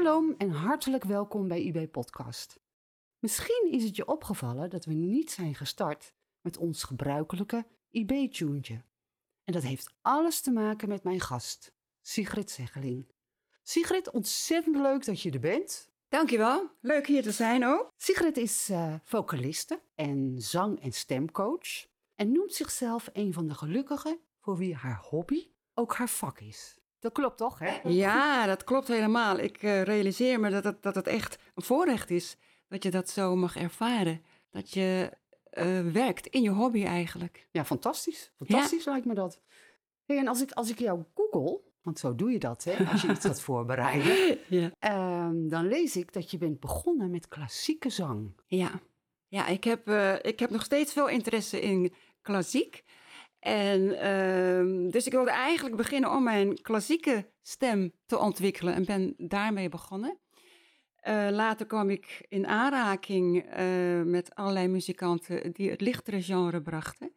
Shalom en hartelijk welkom bij IB Podcast. Misschien is het je opgevallen dat we niet zijn gestart met ons gebruikelijke IB-tuentje. En dat heeft alles te maken met mijn gast, Sigrid Zeggeling. Sigrid, ontzettend leuk dat je er bent. Dankjewel, leuk hier te zijn ook. Sigrid is uh, vocaliste en zang- en stemcoach en noemt zichzelf een van de gelukkigen voor wie haar hobby ook haar vak is. Dat klopt toch, hè? Ja, dat klopt helemaal. Ik uh, realiseer me dat het, dat het echt een voorrecht is dat je dat zo mag ervaren. Dat je uh, werkt in je hobby eigenlijk. Ja, fantastisch. Fantastisch ja. lijkt me dat. Hey, en als ik, als ik jou google, want zo doe je dat, hè, als je iets gaat voorbereiden, ja. um, dan lees ik dat je bent begonnen met klassieke zang. Ja, ja ik, heb, uh, ik heb nog steeds veel interesse in klassiek. En uh, dus ik wilde eigenlijk beginnen om mijn klassieke stem te ontwikkelen en ben daarmee begonnen. Uh, later kwam ik in aanraking uh, met allerlei muzikanten die het lichtere genre brachten.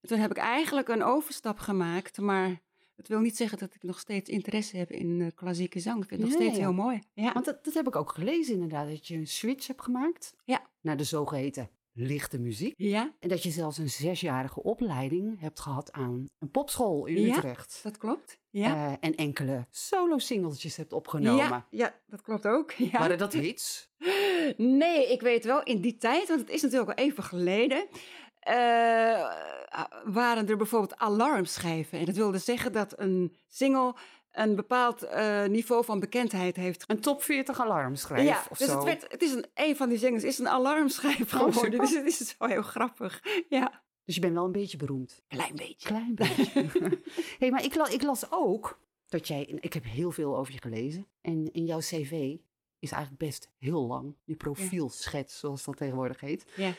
En toen heb ik eigenlijk een overstap gemaakt, maar het wil niet zeggen dat ik nog steeds interesse heb in uh, klassieke zang. Ik vind het nog steeds heel mooi. Ja. Want dat, dat, heb ik ook gelezen inderdaad, dat je een switch hebt gemaakt ja. naar de zogeheten lichte muziek. Ja. En dat je zelfs een zesjarige opleiding hebt gehad aan een popschool in ja, Utrecht. dat klopt. Ja. Uh, en enkele solo-singeltjes hebt opgenomen. Ja, ja dat klopt ook. Ja. Waren dat hits? Nee, ik weet wel, in die tijd, want het is natuurlijk al even geleden... Uh, waren er bijvoorbeeld alarmschijven. En dat wilde zeggen dat een single een bepaald uh, niveau van bekendheid heeft. Een top 40 alarmschijf ja, of dus zo. Het, werd, het is een, een van die zingers is een alarmschijf Oh, geworden. dus het is wel heel grappig. Ja. Dus je bent wel een beetje beroemd. Klein beetje. Klein beetje. hey, maar ik, la, ik las ook dat jij... Ik heb heel veel over je gelezen. En in jouw cv is eigenlijk best heel lang. Je profielschets, zoals dat tegenwoordig heet. Ja.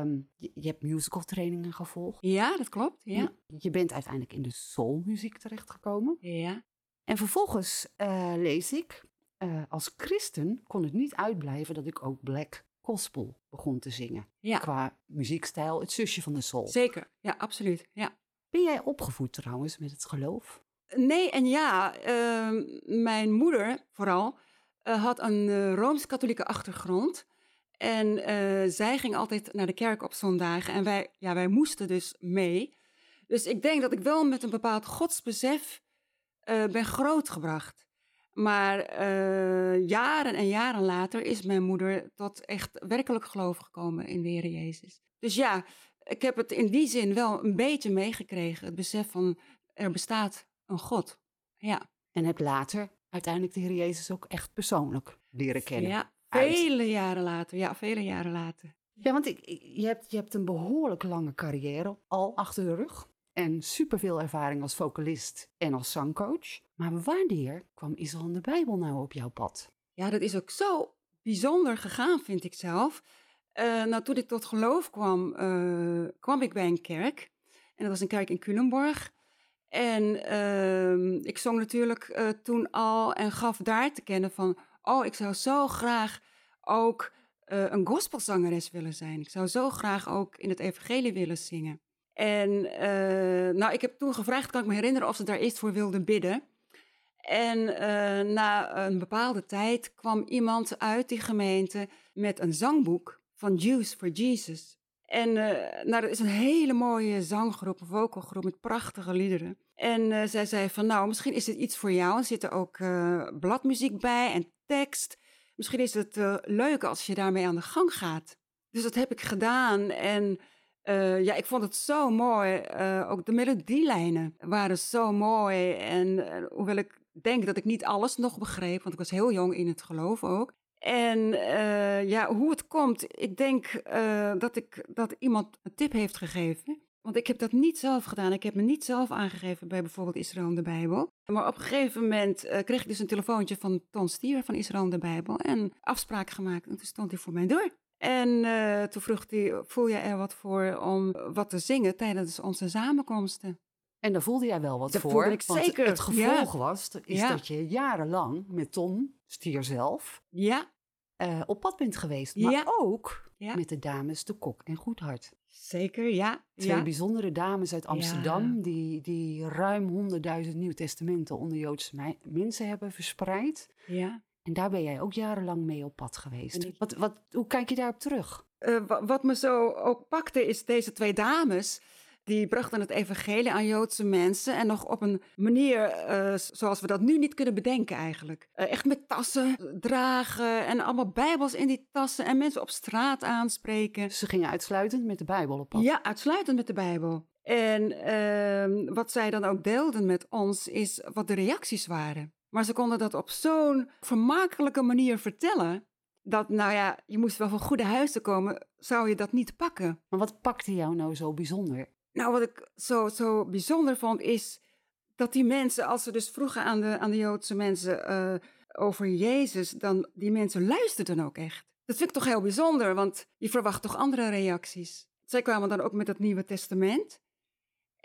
Um, je, je, hebt musical trainingen gevolgd. Ja, dat klopt. Ja. Je, je bent uiteindelijk in de soulmuziek terechtgekomen. Ja. En vervolgens uh, lees ik, uh, als christen kon het niet uitblijven dat ik ook black gospel begon te zingen. Ja. Qua muziekstijl, het zusje van de soul. Zeker, ja, absoluut. Ja. Ben jij opgevoed trouwens met het geloof? Nee en ja. Uh, mijn moeder vooral uh, had een uh, rooms-katholieke achtergrond. En zij ging altijd naar de kerk op zondagen. En wij, ja, wij moesten dus mee. Dus ik denk dat ik wel met een bepaald godsbesef uh, ben grootgebracht. Maar uh, jaren en jaren later is mijn moeder tot echt werkelijk geloof gekomen in de Heer Jezus. Dus ja, ik heb het in die zin wel een beetje meegekregen. Het besef van er bestaat een God. Ja. En heb later uiteindelijk de Heer Jezus ook echt persoonlijk leren kennen. Ja, vele jaren later. Ja, vele jaren later. Ja, want ik, je, hebt, je hebt een behoorlijk lange carrière al achter de rug. En superveel ervaring als vocalist en als zangcoach. Maar wanneer kwam Israël de Bijbel nou op jouw pad? Ja, dat is ook zo bijzonder gegaan, vind ik zelf. Uh, nou, toen ik tot geloof kwam, uh, kwam ik bij een kerk. En dat was een kerk in Culemborg. En uh, ik zong natuurlijk uh, toen al en gaf daar te kennen van... oh, ik zou zo graag ook een gospelzangeres willen zijn. Ik zou zo graag ook in het evangelie willen zingen. En uh, nou, ik heb toen gevraagd, kan ik me herinneren of ze daar eerst voor wilden bidden. En uh, na een bepaalde tijd kwam iemand uit die gemeente met een zangboek van Jews for Jesus. En uh, nou, dat is een hele mooie zanggroep, een vocalgroep met prachtige liederen. En zij zei van, nou, misschien is het iets voor jou. Er zit er ook bladmuziek bij en tekst. Misschien is het leuk als je daarmee aan de gang gaat. Dus dat heb ik gedaan en... Uh, ja, ik vond het zo mooi. Uh, ook de melodielijnen waren zo mooi. En uh, hoewel ik denk dat ik niet alles nog begreep, want ik was heel jong in het geloof ook. En ja, hoe het komt, ik denk dat, ik, dat iemand een tip heeft gegeven. Want ik heb dat niet zelf gedaan. Ik heb me niet zelf aangegeven bij bijvoorbeeld Israël in de Bijbel. Maar op een gegeven moment kreeg ik dus een telefoontje van Ton Stier van Israël in de Bijbel. En afspraak gemaakt. En toen stond hij voor mij door. En uh, toen vroeg hij, voel je er wat voor om wat te zingen tijdens onze samenkomsten? En daar voelde jij wel wat dat voor. voelde ik want zeker. Het gevolg ja. was, is ja. dat je jarenlang met Ton Stier zelf ja. uh, op pad bent geweest. Maar ja. ook met de dames De Kok en Goedhart. Zeker, ja. Twee bijzondere dames uit Amsterdam die, die ruim 100.000 Nieuw Testamenten onder Joodse mensen hebben verspreid. Ja. En daar ben jij ook jarenlang mee op pad geweest. Wat, wat, hoe kijk je daarop terug? Eh, wa- wat me zo ook pakte is deze twee dames. Die brachten het evangelie aan Joodse mensen. En nog op een manier eh, zoals we dat nu niet kunnen bedenken eigenlijk. Eh, echt met tassen dragen en allemaal bijbels in die tassen. En mensen op straat aanspreken. Ze gingen uitsluitend met de Bijbel op pad. Ja, uitsluitend met de Bijbel. En ehm, wat zij dan ook deelden met ons is wat de reacties waren. Maar ze konden dat op zo'n vermakelijke manier vertellen. Dat, nou ja, je moest wel van goede huizen komen, zou je dat niet pakken. Maar wat pakte jou nou zo bijzonder? Nou, wat ik zo, zo bijzonder vond, is dat die mensen, als ze dus vroegen aan de, aan de Joodse mensen eh, over Jezus, dan die mensen luisterden ook echt. Dat vind ik toch heel bijzonder, want je verwacht toch andere reacties. Zij kwamen dan ook met het Nieuwe Testament.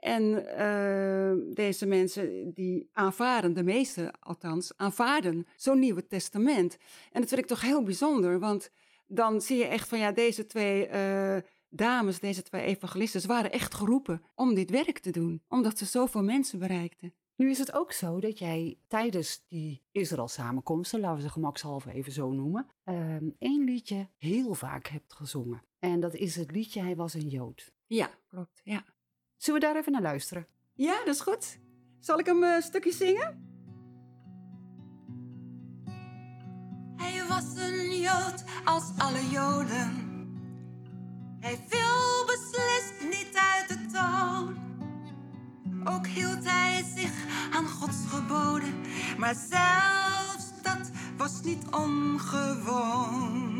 En eh, deze mensen die aanvaarden, de meeste althans, aanvaarden zo'n Nieuwe Testament. En dat vind ik toch heel bijzonder, want dan zie je echt van ja, deze twee eh, dames, deze twee evangelisten, waren echt geroepen om dit werk te doen, omdat ze zoveel mensen bereikten. Nu is het ook zo dat jij tijdens die Israël-samenkomsten, laten we ze gemakshalve even zo noemen, ehm, één liedje heel vaak hebt gezongen. En dat is het liedje Hij was een Jood. Ja, klopt. Ja, Zullen we daar even naar luisteren? ja dat is goed. Zal ik hem eh, een stukje zingen? Hij was een Jood als alle Joden. Hij viel beslist niet uit de toon. Ook hield hij zich aan Gods geboden, maar zelfs dat was niet ongewoon.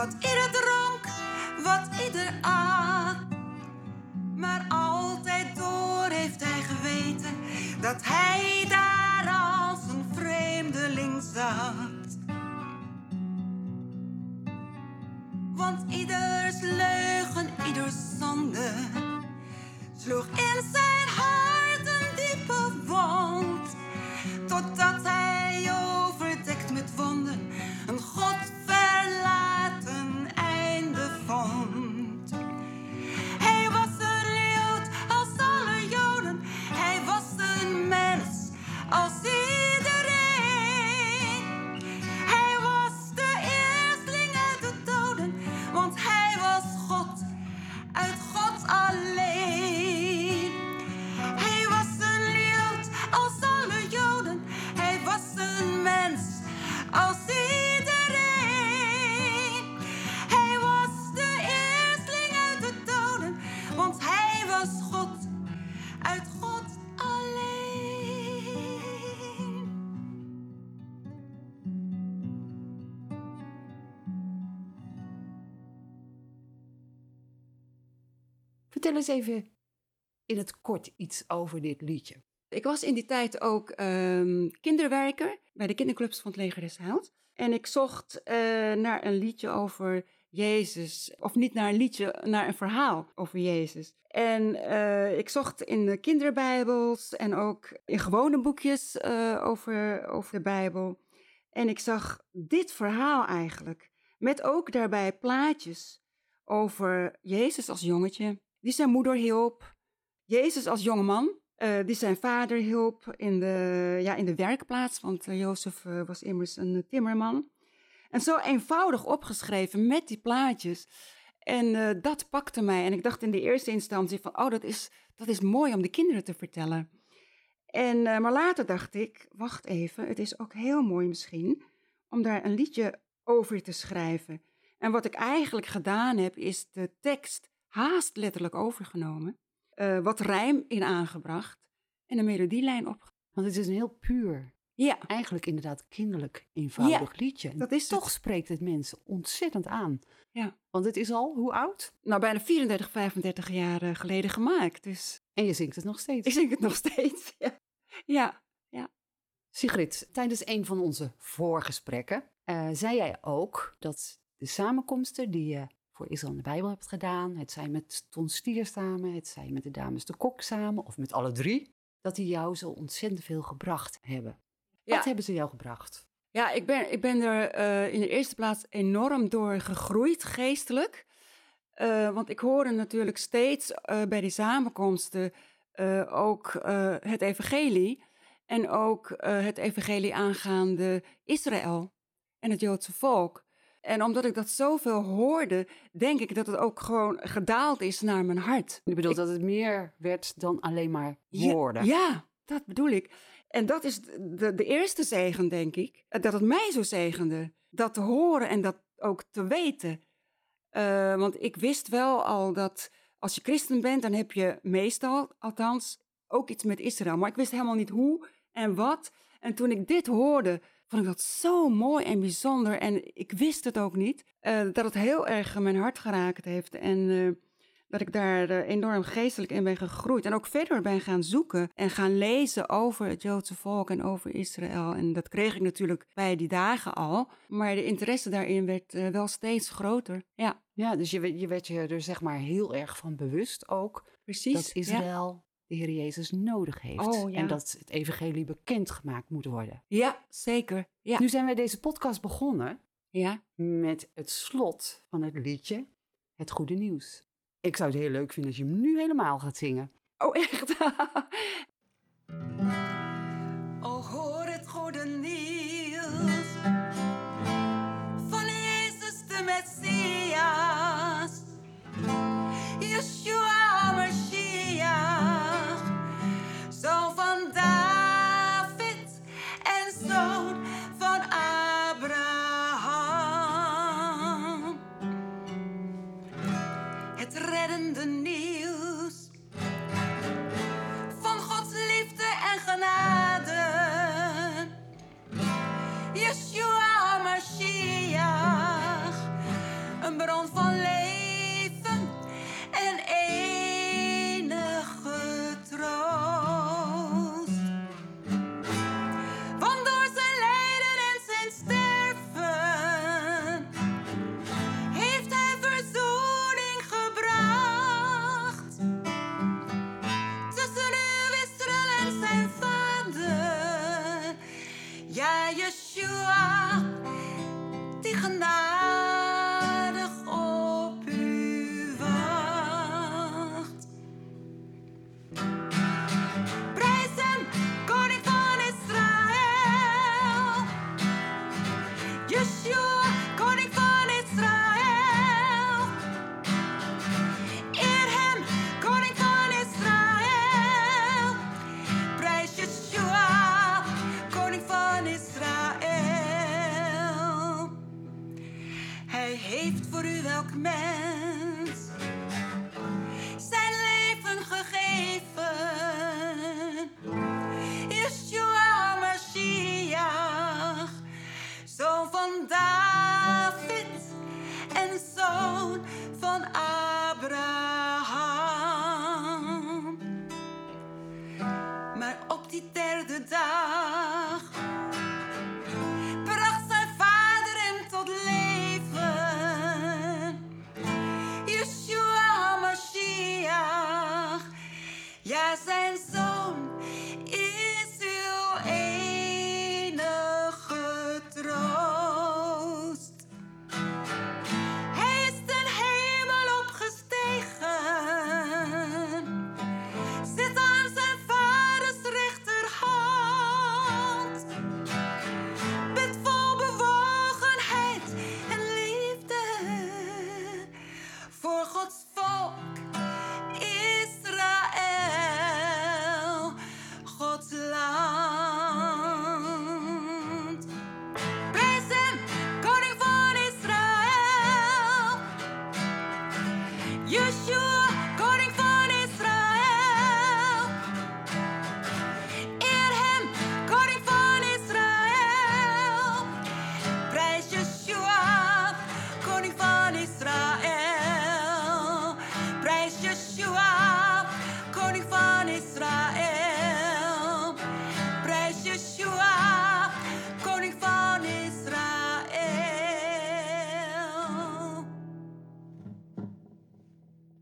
Wat Vertel eens even in het kort iets over dit liedje. Ik was in die tijd ook ehm, kinderwerker bij de kinderclubs van het Leger des Heils. En ik zocht eh, naar een liedje over Jezus. Of niet naar een liedje, naar een verhaal over Jezus. En eh, ik zocht in de kinderbijbels en ook in gewone boekjes eh, over, over de Bijbel. En ik zag dit verhaal eigenlijk. Met ook daarbij plaatjes over Jezus als jongetje, die zijn moeder hielp. Jezus als jongeman, eh, die zijn vader hielp in de, ja, in de werkplaats, want eh, Jozef eh, was immers een timmerman. En zo eenvoudig opgeschreven met die plaatjes. En dat pakte mij. En ik dacht in de eerste instantie van, oh, dat is, dat is mooi om de kinderen te vertellen. En, maar later dacht ik, wacht even, het is ook heel mooi misschien om daar een liedje over te schrijven. En wat ik eigenlijk gedaan heb, is de tekst haast letterlijk overgenomen. eh, wat rijm in aangebracht en een melodielijn op. Want het is een heel puur, Ja, eigenlijk inderdaad kinderlijk eenvoudig liedje. dat is Toch het. spreekt het mensen ontzettend aan. Ja. Want het is al, hoe oud? Nou, bijna 34, 35 jaar eh, geleden gemaakt. Dus En je zingt het nog steeds. ik zing het nog steeds. Ja, ja. Sigrid, tijdens een van onze voorgesprekken eh, zei jij ook dat de samenkomsten die je voor Israël en de Bijbel hebt gedaan, het zij met Ton Stier samen, het zij met de dames de Kok samen of met alle drie, dat die jou zo ontzettend veel gebracht hebben. Ja. Wat hebben ze jou gebracht? Ja, ik ben, ik ben er eh, in de eerste plaats enorm door gegroeid, geestelijk. Eh, want ik hoorde natuurlijk steeds eh, bij die samenkomsten ook het evangelie. En ook het evangelie aangaande Israël en het Joodse volk. En omdat ik dat zoveel hoorde, denk ik dat het ook gewoon gedaald is naar mijn hart. Je bedoelt dat het meer werd dan alleen maar woorden. Ja, dat bedoel ik. En dat is de, de eerste zegen, denk ik. Dat het mij zo zegende. Dat te horen en dat ook te weten. Eh, want ik wist wel al dat als je christen bent, dan heb je meestal, althans, ook iets met Israël. Maar ik wist helemaal niet hoe en wat. En toen ik dit hoorde, vond ik dat zo mooi en bijzonder. En ik wist het ook niet. eh, dat het heel erg mijn hart geraakt heeft. En eh, dat ik daar eh, enorm geestelijk in ben gegroeid. En ook verder ben gaan zoeken en gaan lezen over het Joodse volk en over Israël. En dat kreeg ik natuurlijk bij die dagen al. Maar de interesse daarin werd wel steeds groter. Ja, Ja, dus je, je werd je er zeg maar heel erg van bewust ook precies. dat Israël de Heer Jezus nodig heeft. Oh, ja. En dat het evangelie bekendgemaakt moet worden. Ja, ja zeker. Ja. Nu zijn wij deze podcast begonnen ja. met het slot van het liedje Het Goede Nieuws. Ik zou het heel leuk vinden als je hem nu helemaal gaat zingen. Oh, echt? Oh, hoor het goede nieuws van Jezus de Messias,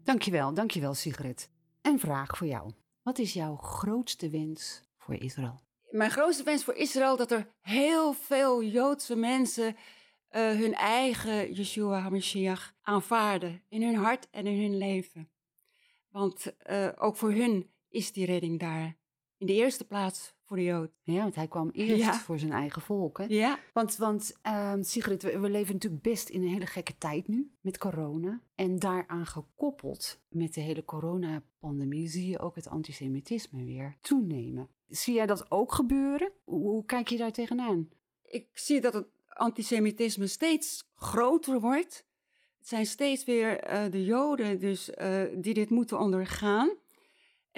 Dankjewel, dankjewel Sigrid. Een vraag voor jou. Wat is jouw grootste wens voor Israël? Mijn grootste wens voor Israël dat er heel veel Joodse mensen eh, hun eigen Yeshua HaMashiach aanvaarden in hun hart en in hun leven. Want uh, ook voor hun is die redding daar. In de eerste plaats voor de Jood. Ja, want hij kwam eerst ja. voor zijn eigen volk. Hè? Ja. Want, want uh, Sigrid, we, we, leven natuurlijk best in een hele gekke tijd nu met corona. En daaraan gekoppeld met de hele coronapandemie zie je ook het antisemitisme weer toenemen. Zie jij dat ook gebeuren? Hoe, hoe kijk je daar tegenaan? Ik zie dat het antisemitisme steeds groter wordt. Het zijn steeds weer uh, de Joden dus, uh, die dit moeten ondergaan.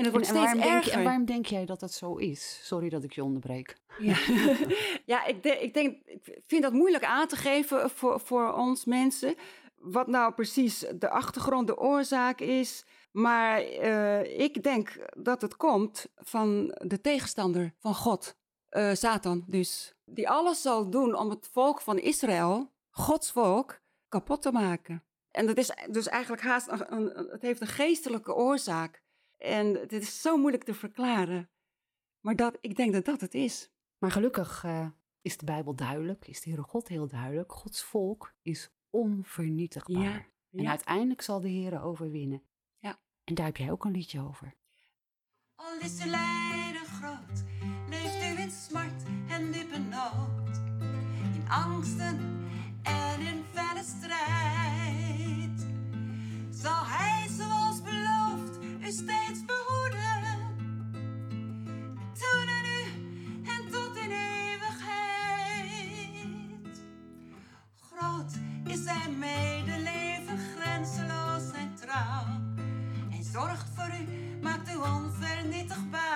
En het wordt en, steeds en erger. Denk je, en waarom denk jij dat dat zo is? Sorry dat ik je onderbreek. Ja, ja ik, de, ik, denk, ik vind dat moeilijk aan te geven voor, voor ons mensen. Wat nou precies de achtergrond, de oorzaak is. Maar uh, ik denk dat het komt van de tegenstander van God, uh, Satan dus. Die alles zal doen om het volk van Israël, Gods volk, kapot te maken. En dat is dus eigenlijk haast een, een, het heeft een geestelijke oorzaak. En het is zo moeilijk te verklaren. Maar dat, ik denk dat dat het is. Maar gelukkig uh, is de Bijbel duidelijk, is de Heere God heel duidelijk. Gods volk is onvernietigbaar. Ja, en uiteindelijk zal de Heer overwinnen. Ja. En daar heb jij ook een liedje over. Al is de lijden groot, leeft u in smart en diepe nood. In angsten en in felle strijd. Zal hij steeds behoeden. Toen en nu en tot in eeuwigheid. Groot is zijn medeleven, grenzeloos zijn trouw. Hij zorgt voor u, maakt u onvernietigbaar.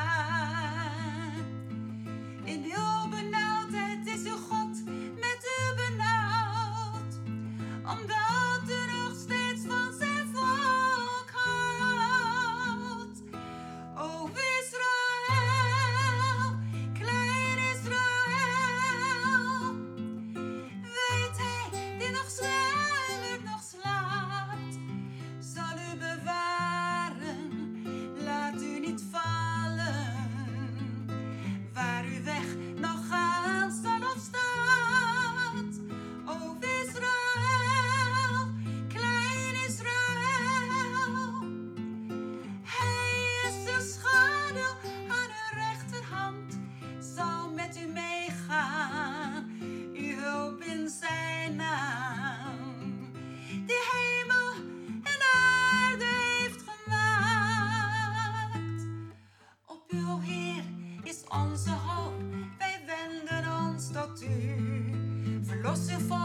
Joseph.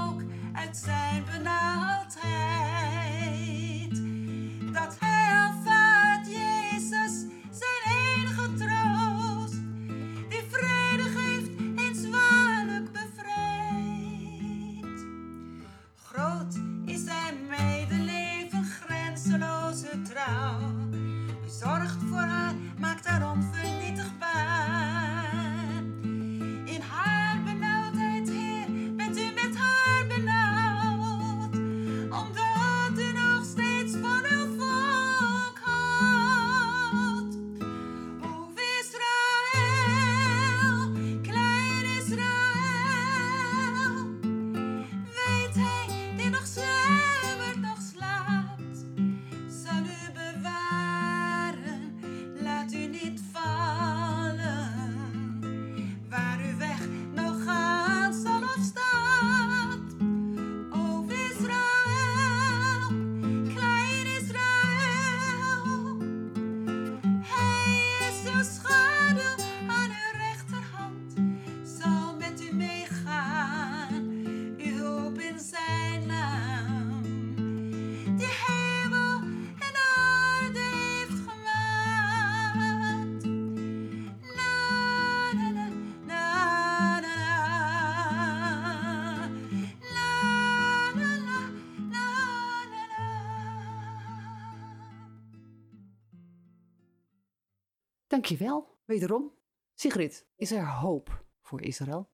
Dankjewel, wederom. Sigrid, is er hoop voor Israël?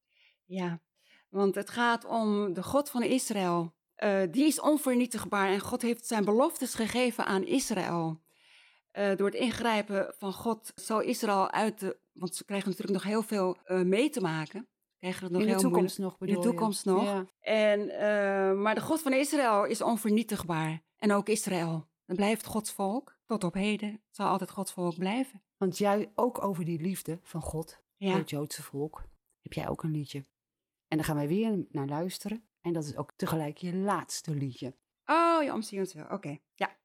Ja, want het gaat om de God van Israël. eh, die is onvernietigbaar. En God heeft zijn beloftes gegeven aan Israël. Eh, door het ingrijpen van God zal Israël uit de... Want ze krijgen natuurlijk nog heel veel eh, mee te maken. Krijgen het nog In de heel toekomst nog In de je? toekomst nog. Ja. En, maar de God van Israël is onvernietigbaar. En ook Israël. Dan blijft Gods volk tot op heden. Zal altijd Gods volk blijven. Want jij ook over die liefde van God voor het Joodse volk heb jij ook een liedje. En daar gaan wij weer naar luisteren. En dat is ook tegelijk je laatste liedje. Oh, ja, om Zionswil. Oké. Ja.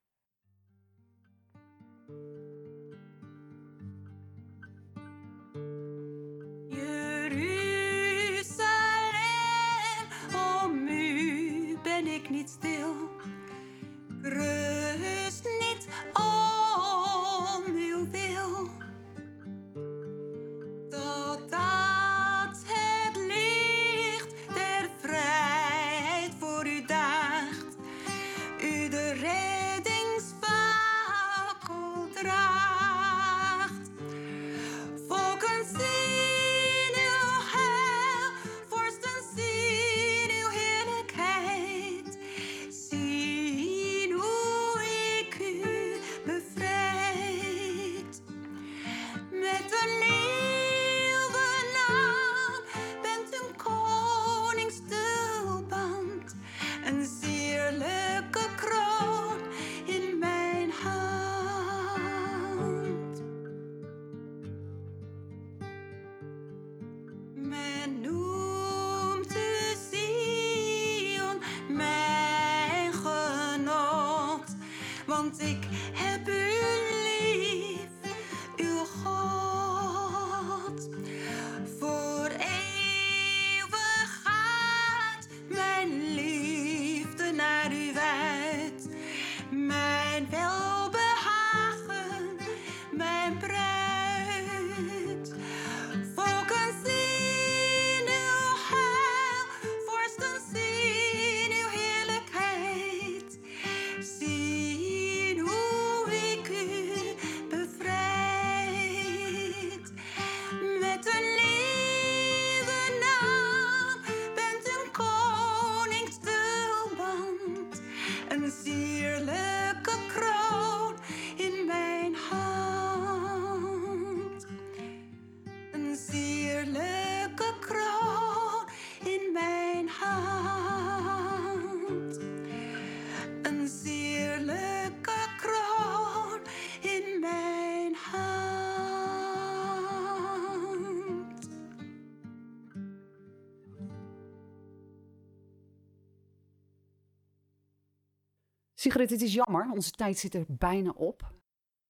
Sigrid, het is jammer, onze tijd zit er bijna op.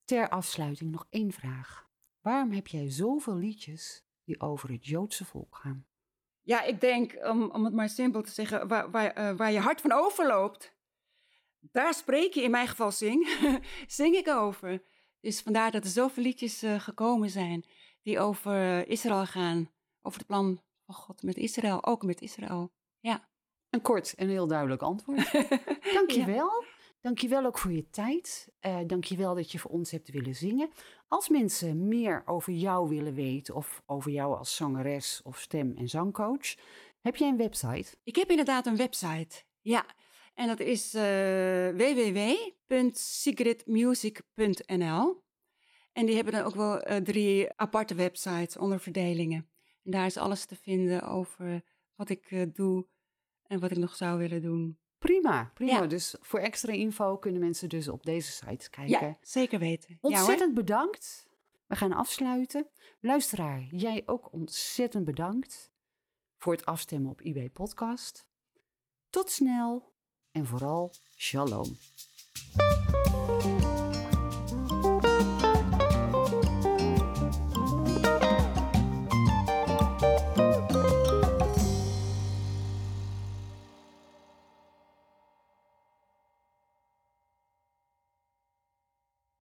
Ter afsluiting nog één vraag. Waarom heb jij zoveel liedjes die over het Joodse volk gaan? Ja, ik denk, om, om het maar simpel te zeggen, waar, waar, eh, waar je hart van overloopt, daar spreek je, in mijn geval zing, zing ik over. Dus vandaar dat er zoveel liedjes eh, gekomen zijn die over eh, Israël gaan, over het plan van God met Israël, ook met Israël. Ja. Een kort en heel duidelijk antwoord. Dankjewel. Dankjewel ook voor je tijd. Eh dankjewel dat je voor ons hebt willen zingen. Als mensen meer over jou willen weten of over jou als zangeres of stem- en zangcoach, heb jij een website? Ik heb inderdaad een website. Ja. En dat is eh www.secretmusic.nl. En die hebben dan ook wel eh, drie aparte websites onder verdelingen. En daar is alles te vinden over wat ik eh, doe en wat ik nog zou willen doen. Prima, prima. Ja. Dus voor extra info kunnen mensen dus op deze site kijken. Ja, zeker weten. Ja. Ontzettend bedankt. We gaan afsluiten. Luisteraar, jij ook ontzettend bedankt voor het afstemmen op IB Podcast. Tot snel en vooral shalom.